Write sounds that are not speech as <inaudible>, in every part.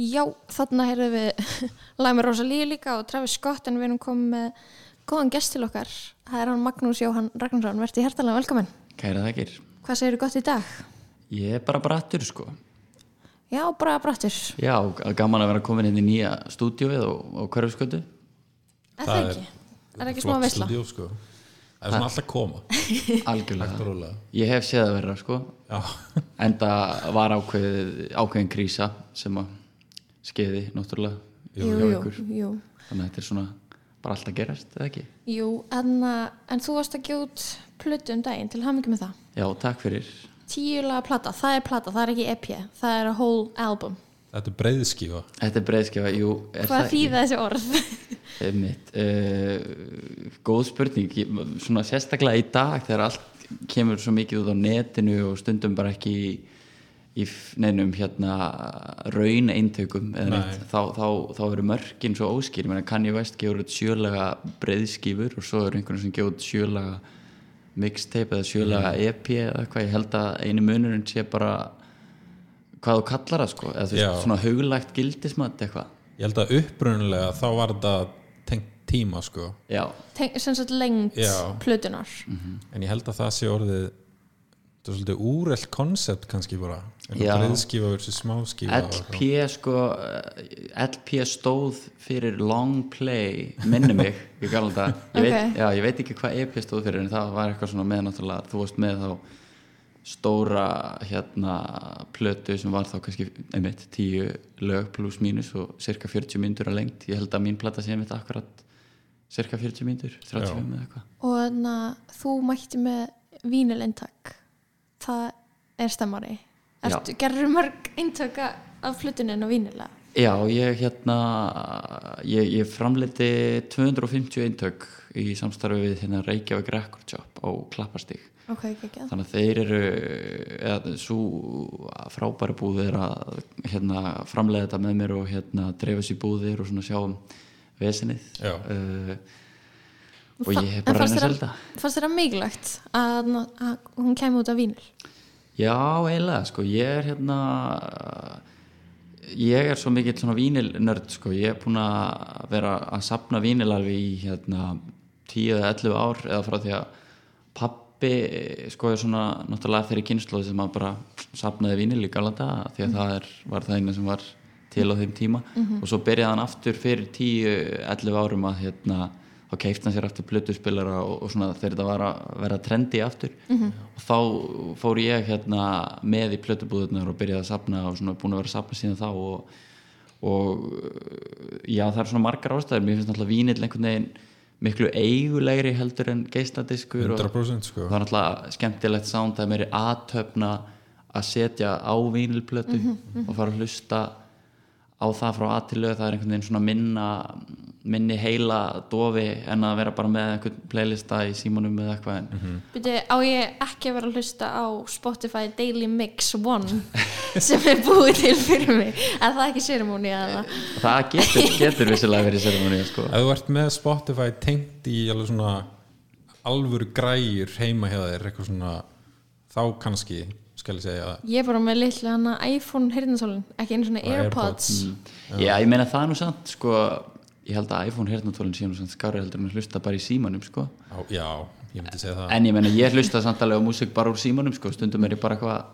Já, þarna heyrðum við <laughs> Læmi Rosalíu líka og Travis Scott en við erum komið með góðan gest til okkar. Það er hann Magnús Jóhann Ragnarsson. Verði hjertalega velkominn. Kæra þakkir. Hvað segir þú gott í dag? Ég er bara brattur sko. Já, bara brattur. Já, gaman að vera komin inn í nýja stúdíóið og, og hverfskötu. Er það ekki? Er það ekki smá flott veisla? stúdíó, sko. Það er svona alltaf koma <laughs> Algjörlega. Ég hef séð að vera sko. Já, Enda var ákveð, ákveðin krísa sem að skeiði náttúrulega Jú, hjá jú, ykkur. jú. Þannig að þetta er svona bara allt að gerast, eða ekki? Jú, en, uh, en þú varst að út plötu um daginn til hamingi með það. Já, takk fyrir. Tíu laga plata, það er plata, það er ekki EP, það er a whole album. þetta er breiðskífa Þetta er breiðskjafa, jú, er Hvað þýða þessi orð? <laughs> Uh, góð spurning svona sérstaklega í dag þegar allt kemur svo mikið út á netinu og stundum bara ekki í, neinum hérna raun eintökum neitt, þá, þá, þá eru mörkin svo óskýr, ég meina kann ég veist gefur út sjölega breiðskífur og svo eru einhvern sem gefur út sjölega mixtape eða sjölega EP eða eitthvað, ég held að einu munurinn sé bara hvað þú kallar það sko, eða þú veist svona huglægt gildismat eitthvað. Ég held að upprunulega þá var þetta tengt tíma sko. Sem sagt lengt plötunar. En ég held að það sé orðið þetta er svolítið úrelt koncept kannski bara Já. breiðskífa versus smáskífa og LP sko eh, LP stóð fyrir long play minni mig, ég kalla það ég, <laughs> Ok. veit, já, ég veit ekki hvað EP stóð fyrir en það var eitthvað svona með náttúrulega þú varst með þá stóra hérna plötu sem var þá kannski einmitt tíu lög pluss mínus og cirka 40 myndur að lengt ég held að mín plata sé einmitt akkurat cirka 40 myndur, 35 eða eitthvað Og þannig að þú mætti með vínilintak. Það er stemmari. Ertu, gerður mörg eintaka af plötunin og vínilega? Já, ég hérna ég, ég framleiti 250 eintök í samstarfi við hérna Reykjavík Record Shop á Klapparstík Ok, ekki ekki. þannig að þeir eru eða svo frábæri búð er að hérna framleiða þetta með mér og hérna dreifa sér búðir og svona sjá um vesinið Já. uh, og ég hef bara reyna að þér selda Fannst þér það mikilvægt að, að hún kemur út af vínil? Já, eiginlega, sko, ég er hérna ég er svo mikill svona vínilnörd, sko, ég er búin að vera að sapna vínil alveg í hérna 10 eða 11 ár eða frá því að pappi sko er svona náttúrulega þeirri kynnslóði sem að bara sapnaði vínil í galanda því að það er, var það eina sem var til á þeim tíma. Og svo byrjaði hann aftur fyrir 10-11 árum að hérna þá keifti hann sér aftur plötuspilara og, og svona þegar þetta var að vera trendi aftur. Og þá fór ég hérna með í plötubúðunar og byrjaði að sapna og svona búin að vera að sapna síðan þá og, og já það er svona margar ástæður. Mér finnst náttúrulega vínill einhvern veginn miklu eigulegri heldur en geisladiskur og 100% sko. það er náttúrulega skemmtilegt sound það er meiri aðtöfna að setja á vínilplötu og fara að hlusta á það frá að til lög það er einhvern veginn svona minna minni heila dofi en að vera bara með einhvern playlista í símanum eða eitthvað en Mhm. Byrju, á ég ekki að vera að hlusta á Spotify Daily Mix One <laughs> sem er búið til fyrir mig? Er það ekki sérimóni eða? Það getur, getur vissilega verið seremoni sko. Ef þú ert með Spotify tengt í alveg svona alvöru græjur heima hjá þér eitthvað svona þá kannski skal ég segja. Að ég er bara með litlu hana iPhone heyrðinsólin, ekki einu svona Og Airpods, já, ég meina það er nú samt sko, ég held að iPhone hernatólinn sé nú samt skári heldur en hlusta bara í símanum sko. á, já, ég myndi segja það en ég meina ég hlusta samt alveg á músík bara úr símanum sko. stundum er ég bara eitthvað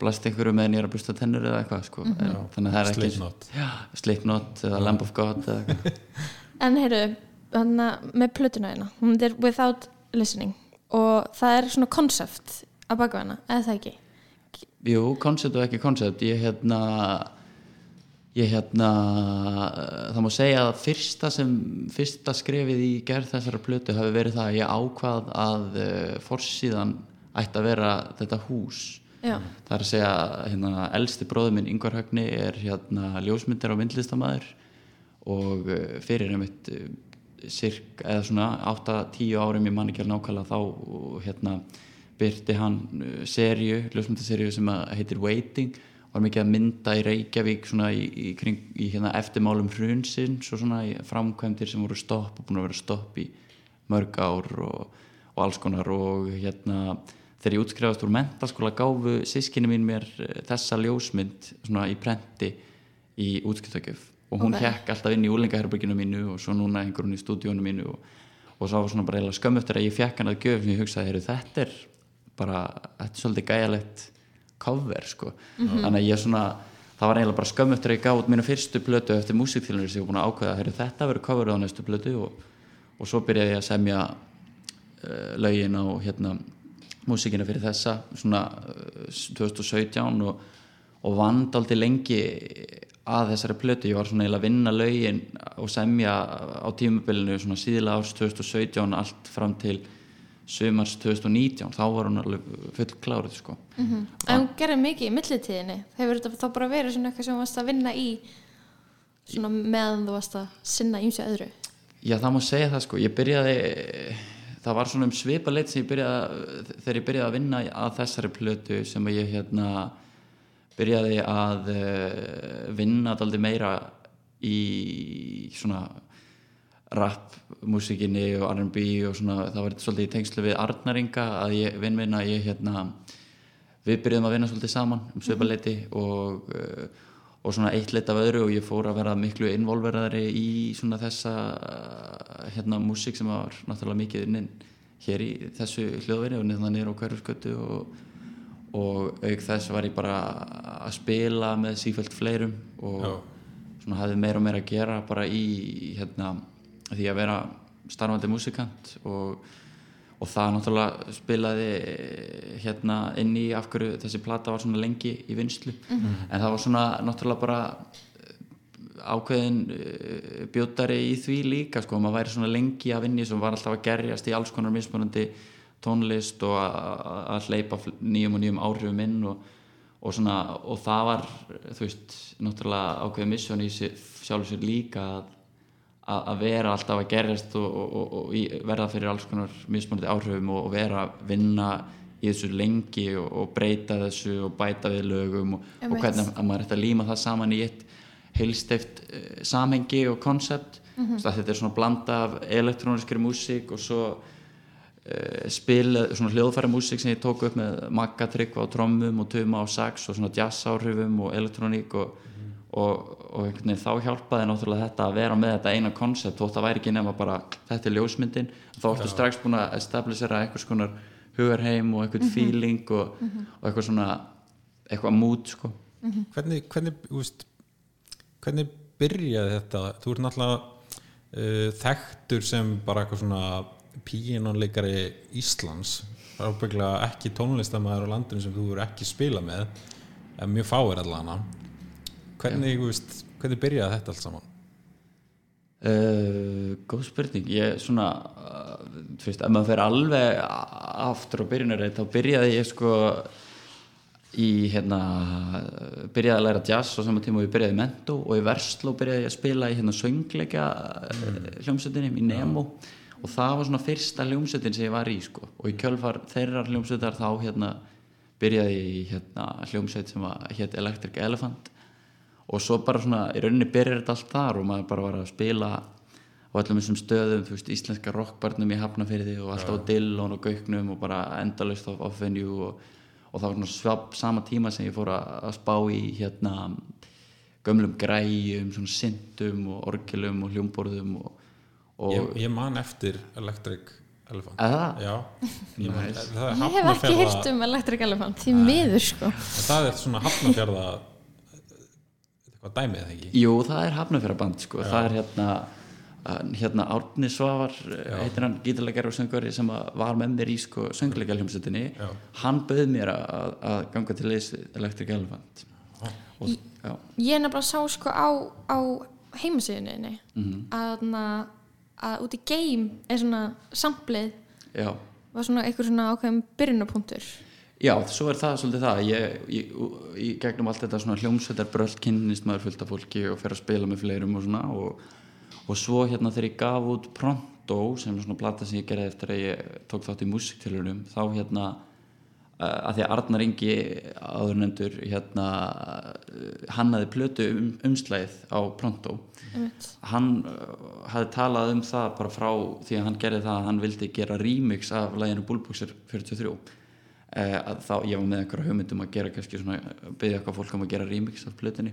blast einhverju meðan ég er að busta tennur eða eitthvað sko. en, þannig að það er ekki Slipknot. Já, Slipknot eða Lamb of God eða eitthvað <laughs> en heyrðu með plötuna hérna, hún er without listening og það er svona concept að baka hana, eða það ekki Jú, koncept og ekki koncept ég hérna ég hérna eh, það má segja að fyrsta sem fyrsta skrefið í gerð þessara plötu hafi verið það að ég ákvað að uh, forsíðan ætti að vera þetta hús. Já, það er að segja hérna elsti bróður minn Yngvar Högni er hérna ljósmyndir og myndlistamæður og uh, fyrir einmitt sirk, eða svona 8-10 árum ég man ekki alveg nákvæmlega þá hérna byrti hann serju, ljósmyndaserju sem heitir Waiting var mikið að mynda í Reykjavík svona í, í, kring, í hérna eftirmálum hrunsins og svona framkvæmdir sem voru stopp og búin að vera stopp í mörg ár og, og alls konar og hérna þegar ég útskrifast úr mentaskóla gáfu sískinni mín mér eh, þessa ljósmynd svona í prenti í útskiptakjöf og hún Ok. okay. hekk alltaf inn í úlingaherbygginu mínu og svo núna hengur hún í stúdíónu mínu og, og svo var svona bara skömm eftir að ég fekk hann að gjöf sem ég hugsaði, þetta er bara, þetta er svolítið gæjalegt cover, sko. Þannig að ég svona, það var eiginlega bara skömm eftir að ég gaf út mínu fyrstu plötu eftir músikþjóðunir sem ég var búin að ákveða, heyrðu, þetta verður coverið á næstu plötu og, og svo byrjaði ég að semja uh, lögin á hérna músikina fyrir þessa svona uh, 2017 og, og vand aldrei lengi að þessari plötu, ég var svona eiginlega að vinna lögin og semja á tímabilinu svona síðlega árs 2017 allt fram til sumars 2019, þá var hún alveg full kláruð sko. En hún gerir mikið í millitíðinni. Hefur þetta þá bara verið svona eitthvað sem þú varst að vinna í svona meðan þú varst að sinna ímsi öðru? Já, það má segja það sko, ég byrjaði það var svona um svipa leitt sem ég byrjaði þegar ég byrjaði að vinna að þessari plötu sem ég hérna byrjaði að uh, vinna daldi meira í svona rap músikinni og R&B og svona það var svolítið í tengslu við Arnaringa að ég vinn minna ég hérna við byrjuðum að vinna svolítið saman um svipaleiti og, uh, og svona eitt leitt af öðru og ég fór að vera miklu involveraðari í svona þessa hérna músík sem var náttúrulega mikið innin hér í þessu hljóðveri og niður niður á hverjuskötu og, og auk þess var ég bara að spila með sífælt fleirum og Já. svona hafði meira og meira að gera bara í hérna því að vera starfandi músikant og, og það náttúrulega spilaði hérna inn í af hverju þessi plata var svona lengi í vinslu en það var svona náttúrulega bara ákveðin uh, bjótari í því líka sko, maður væri svona lengi að vinni sem var alltaf að gerjast í alls konar mismunandi tónlist og að- hleypa nýjum og nýjum áhrifum inn og, og, svona, og það var þú veist, náttúrulega ákveðin missjón í sjálf sér líka að, að vera alltaf að gerjast og, og, og, og verða fyrir alls konar mismunandi áhrifum og, vera að vinna í þessu lengi og, og breyta þessu og bæta við lögum og, hvernig að maður ætti að líma það saman í eitt heilsteft uh, samhengi og konsept mm þetta er svona blanda af elektróniskri músík og svo uh, spil, svona hljóðfæra músík sem ég tók upp með Magga Tryggva á trommum og Tuma á sax og svona jazz áhrifum og elektróník og, og, og þá hjálpaði náttúrulega þetta að vera með þetta eina konsept þótt það væri ekki nema bara þetta er ljósmyndin þá ertu strax búin að establisera einhvers konar hugarheim og einhvern feeling og, og eitthvað svona eitthvað mood sko. Hvernig, hvernig, þú veist, hvernig byrjaði þetta? Þú ert náttúrulega uh, þekktur sem bara eitthvað svona píinónleikari Íslands ábygglega ekki tónlistamæður á landinu sem þú eru ekki spila með en mjög fáir allana hvernig, veist, hvernig byrjaði þetta allt saman? Uh, góð spurning. Ég svona uh, þú veist, ef maður fer alveg aftur á byrjunarreit þá byrjaði ég sko í hérna byrjaði að læra jazz á sama tíma og ég byrjaði í Mento og í Versló byrjaði ég að spila í hérna söngleika mm. hljómsveitinni í Nemo. Og það var svona fyrsta hljómsveitin sem ég var í sko. Og í kjölfar þeirrar hljómsveitar þá hérna byrjaði ég í hérna hljómsveit sem var hétt Electric Elephant og svo bara svona í rauninni byrjar þetta allt þar og maður bara var að spila á öllum þessum stöðum, þú veist, íslenska rockbarnum í Hafnafyrði og alltaf á Dillon og Gauknum og bara endalaust á off-venue og, og það var svona svab sama tíma sem ég fór að, að spá í hérna gömlum græjum, svona syntum og orgelum og hljómborðum og, og ég, ég man eftir Electric Elephant já, ég, man, Nice. það Ég hef ekki hýrt um Electric Elephant, því miður sko. það er svona hafnafjörða eitthvað dæmið eða ekki? Jú, það er Hafnafjörðaband sko. það er hérna hérna Árni Svavar uh, heitir hann gítarleikari og söngvari sem að var með mér í sko, söngleika hljómsveitinni Já. hann bauð mér að, að ganga til leys Electric Elephant. Og, já, Ég er nefnilega sá sko á, á heimasíðunni Mhm. að, þarna- að út í game er svona samplið já. var svona eitthvað svona ákveðum byrjunapunktur Já, svo er það svolítið það. Ég, ég, í gegnum allt þetta svona hljómsveitar bröld kynnist maður fullt af fólki og fer að spila með fleirum og svona og, og svo hérna þegar ég gaf út Pronto sem er svona plata sem ég gerði eftir að ég tók þátt í músiktilunum þá hérna uh, að því að Arnar Ingi áðurnendur hérna uh, hannaði plötu um, umslæðið á Pronto. Einmitt. hann uh, hafði talað um það bara frá því að hann gerði það að hann vildi gera remix af læginu Bullboxer 43 eh, að þá ég var með einhverja hugmyndum að gera kannski svona, byggja eitthvað fólk um að gera remix af plötunni.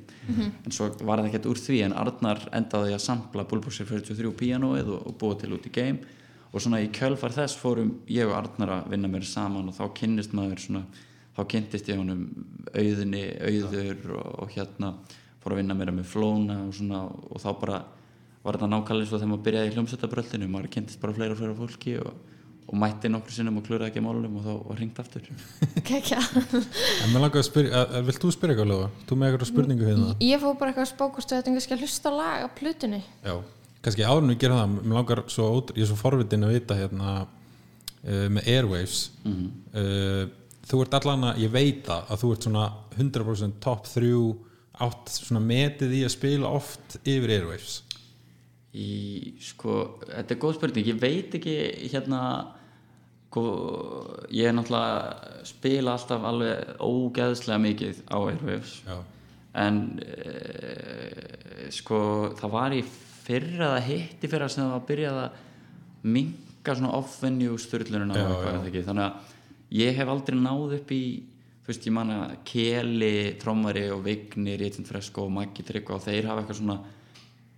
En svo var það ekkert úr því en Arnar endaði að sampla Bullboxer 43 píanóið og, og búa til út í game. Og svona í kjölfar þess fórum ég og Arnar að vinna mér saman og þá kynnist maður svona, þá kynntist ég honum auðinni, auður og, og hérna fór að vinna mér með flóna og svona og þá bara var þetta nákvæmlega svo þegar maður byrjaði í hljómsveitabröldinu maður kynntist bara fleira og fleira fólki og, og mætti nokkur sinnum og klúraði ekki að málunum og þá var hringt aftur Kekja. En mér langar að spyrja, að- að- vilt þú spyrja eitthvað lögu? Þú með eitthvað spurningu hérna? Ég fór bara eitthvað að spókast við þetta að hlusta á lag á plötunni Já, kannski áður en við gerum það mér langar svo, ég er svo forvitin að vita hérna uh, með Airwaves uh, þú ert allan að, ég veit það að þú ert svona 100% top 3 átt svona metið í að spila oft yfir Airwaves í, sko, þetta er góð spurning. Ég veit ekki hérna sko, ég er náttúrulega spila alltaf alveg ógeðslega mikið á Airwaves. Já, en e, sko það var í fyrra eða hitti fyrra sem það var að byrjað að minka svona off-venue ekki? Þannig að ég hef aldrei náð upp í veist ég manna Keli, Trommari og Vignir, Ítinn Fresko og Maggi Tryggva og þeir hafa eitthvað svona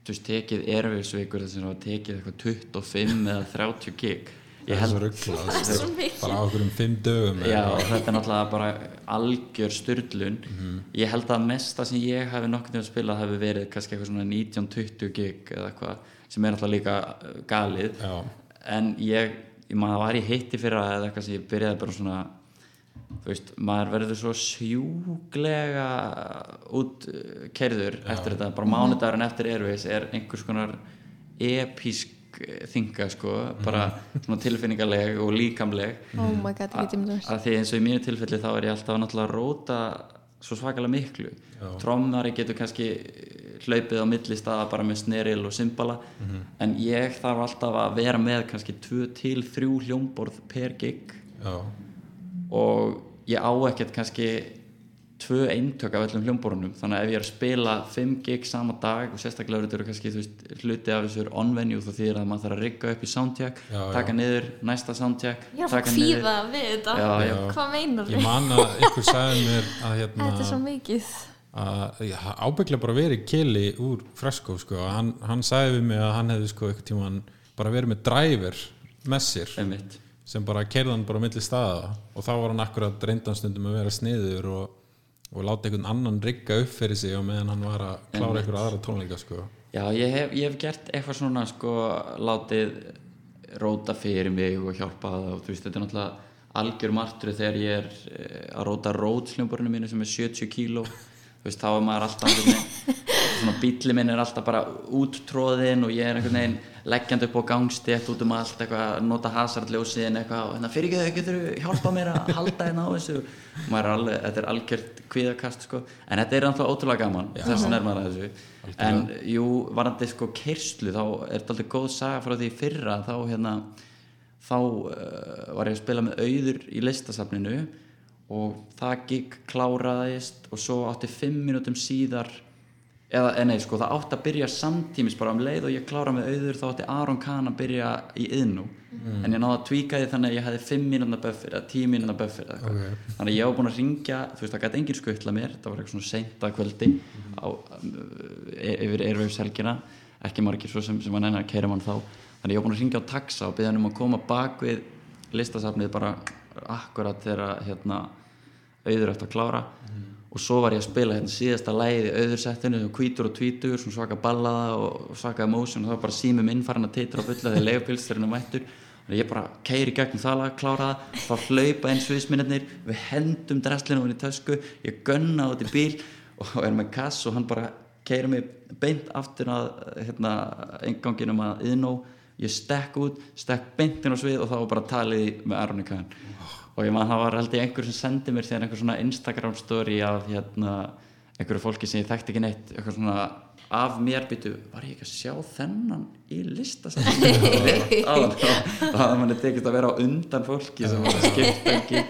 þú veist tekið erfiðsvikur þess að hafa tekið eitthvað 25 eða 30 gig. Ég það held ruggla Það er svo mikið. bara á okkur um 5 dögum Já, þetta er náttúrulega bara algjör styrlun Mhm. ég held að mesta sem ég hafi nokkuð til að spila hafi verið kannski eitthvað svona 19-20 gig eða eitthvað sem er náttúrulega líka uh, galið. Já, en ég, ég maður var í hitti fyrir eða eitthvað sem ég byrjaði bara svona þú veist, maður verður svo sjúglega út uh, kerður eftir þetta, bara mánudagurinn eftir Airways er einhvers konar episk þinga sko, bara svona tilfinningaleg og líkamleg. Oh my god, að því eins og í mínu tilfelli þá er ég alltaf náttúrulega að róta svo svakalega miklu. Trommari getur kannski hlaupið á milli staða bara með sneril og symbala en ég þarf alltaf að vera með kannski 2 til 3 hljómborð per gig. Já, og ég á ekkert kannski tvö eintök af öllum hljómborunum þannig að ef ég er að spila 5 gig sama dag og sérstaklega eru þetta kannski veist, hluti af þessu on-venue þá þýðir að maður þarf að rigga upp í soundcheck Já, já. taka niður, næsta soundcheck Ég fá taka niður. kvíða við þetta Já, já. Hvað meinar ég þið? man að ykkur sagði mér að hérna Þetta er svo mikið að ábygglega bara verið keli úr fresko sko, hann, hann sagði við mig að hann hefði sko eitthvað tíma bara verið með driver með sér Einmitt. Sem bara kerðan bara á milli staða og þá var hann akkurat reyndan stundum að vera sniður og, og láta einhvern annan rigga upp fyrir sig og meðan hann var að klára einhverja aðra tónleika sko. Já, ég hef, ég hef gert eitthvað svona sko, látið róta fyrir mig og hjálpa það og þú veist, þetta er náttúrulega algjör martröð þegar ég er eh, að róta rótsljómborinu mínu sem er 70 kíló veist, þá er maður alltaf <laughs> svona bíli minn er alltaf bara úttróðinn og ég er einhvern veginn leggjandi upp á gangstétt út um allt eitthvað að nota hasardljósiðin eitthvað og hérna fyrir ekki þau getur hjálpa mér að halda hérna á þessu? Er alveg, þetta er algjört kvíðakast sko, en þetta er náttúrulega ótrúlega gaman þess að þessu. En jú, varandi sko kerslu þá er þetta alltaf góð saga frá því í fyrra þá hérna þá uh, var ég að spila með auður í listasafninu og það gig kláraðist og svo átti fimm mínútum síðar eða eh, nei sko það átti að byrja samtímis bara um leið og ég klára með auður þá átti Aron Kahn að byrja í yðnú en ég náði að tvíka því þannig að ég hefði fimm mínúna buffir eða tíu mínúna buffir eða eitthvað. Ok. þannig að ég var búin að ringja þú veist það gæti engin skuttla mér það var eitthvað svona seint að kvöldi á, e- yfir Airwaves helgina ekki margir svo sem, sem var neina að keira mann þá. Þannig að ég var búin að ringja á taxa og byggja hann um að koma bak við listasafnið bara akkurat þegar hérna auður eftir að klára. Og svo var ég að spila hérna síðasta lægið í auðursettinu sem hvítur og tvítur, svaka ballaða og svaka emotion. Og það var bara símum inn farin að teitra og bulla þegar leigupilsturinn er mættur. Að ég bara keiri gegnum það lag, klára það þá hlaupa einn sviðsminnir við hendum dresslinu hún í tösku ég gunna út í bíl og er með kass og hann bara keiri mig beint aftur að hérna, enganginum að yðnó ég stekk út, stekk beint inn á svið og þá var bara talið með Aronni Kahn. Og ég man það var held ég einhver sem sendi mér þegar einhver svona Instagram story af hérna einhverju fólki sem ég þekkti ekki neitt eitthvað svona af mér byttu var ég ekki að sjá þennan í listasafni rétt á það hafði manni tekist að vera á undan fólki sem var að skipta ekki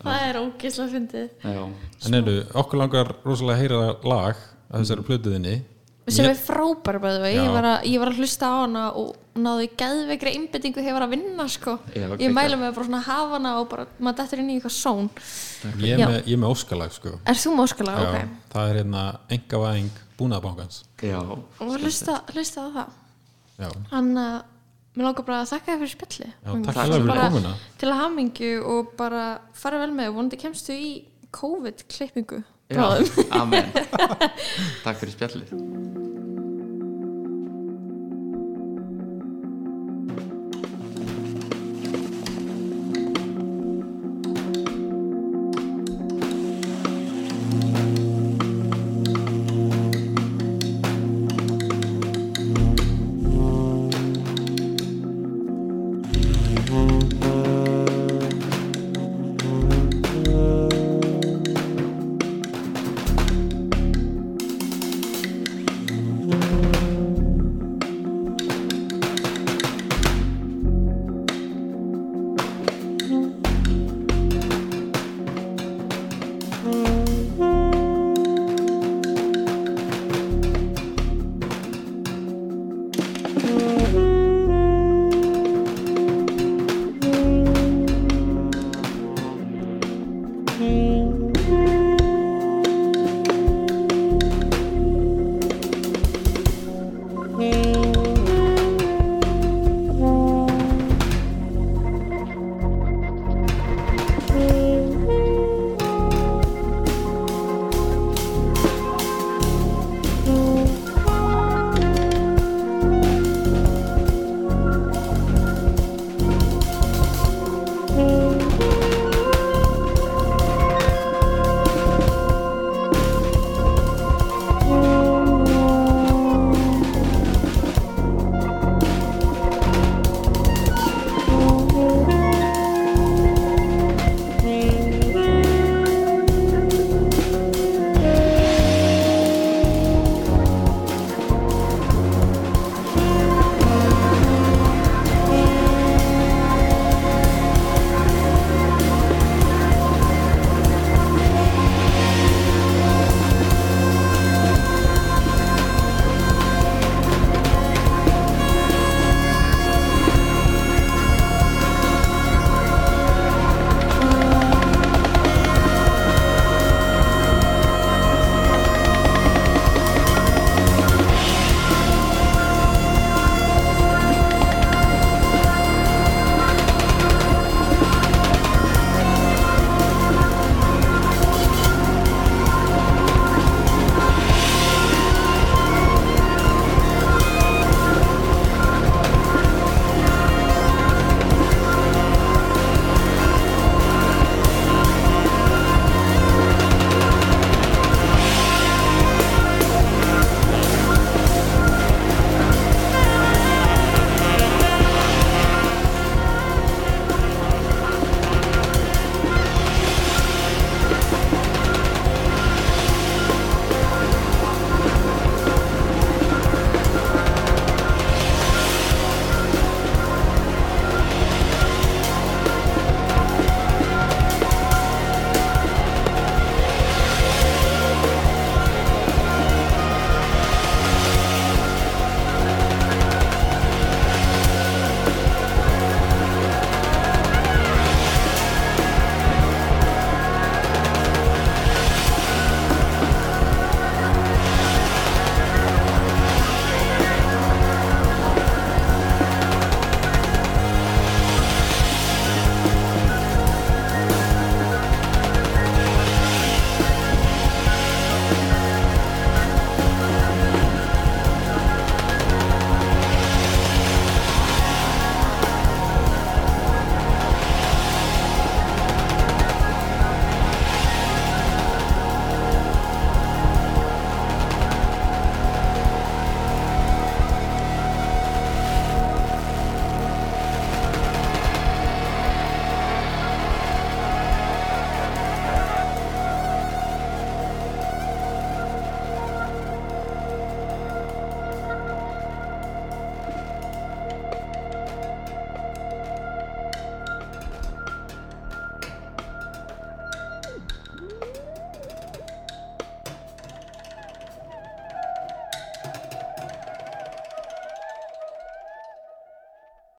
Það er ógeðslega fyndið. Já, en eru, okkur langar rosalega að heyra lag að þessari plötuðinni sem er frábær bæði Já. ég, var að- ég var að hlusta á hana og náðu í geðveikri einbyttingu hefur að vinna sko. Já, ég geggjað. mæla mig að bara svona hafa hana og bara maður dettur inn í eitthvað són. Ég er með, ég er með óskalag sko. Er þú móskalega? Já, Ok. það er hérna engavæðing búnaðabankans Já, og hlusta, hlusta á það. Já, hann að mér langar bara að þakka þér fyrir Magnús. takk fyrir komuna. til að hamingju og bara fara vel með og vonandi kemstu í COVID klippingu já, amen. <laughs> Takk fyrir spjallið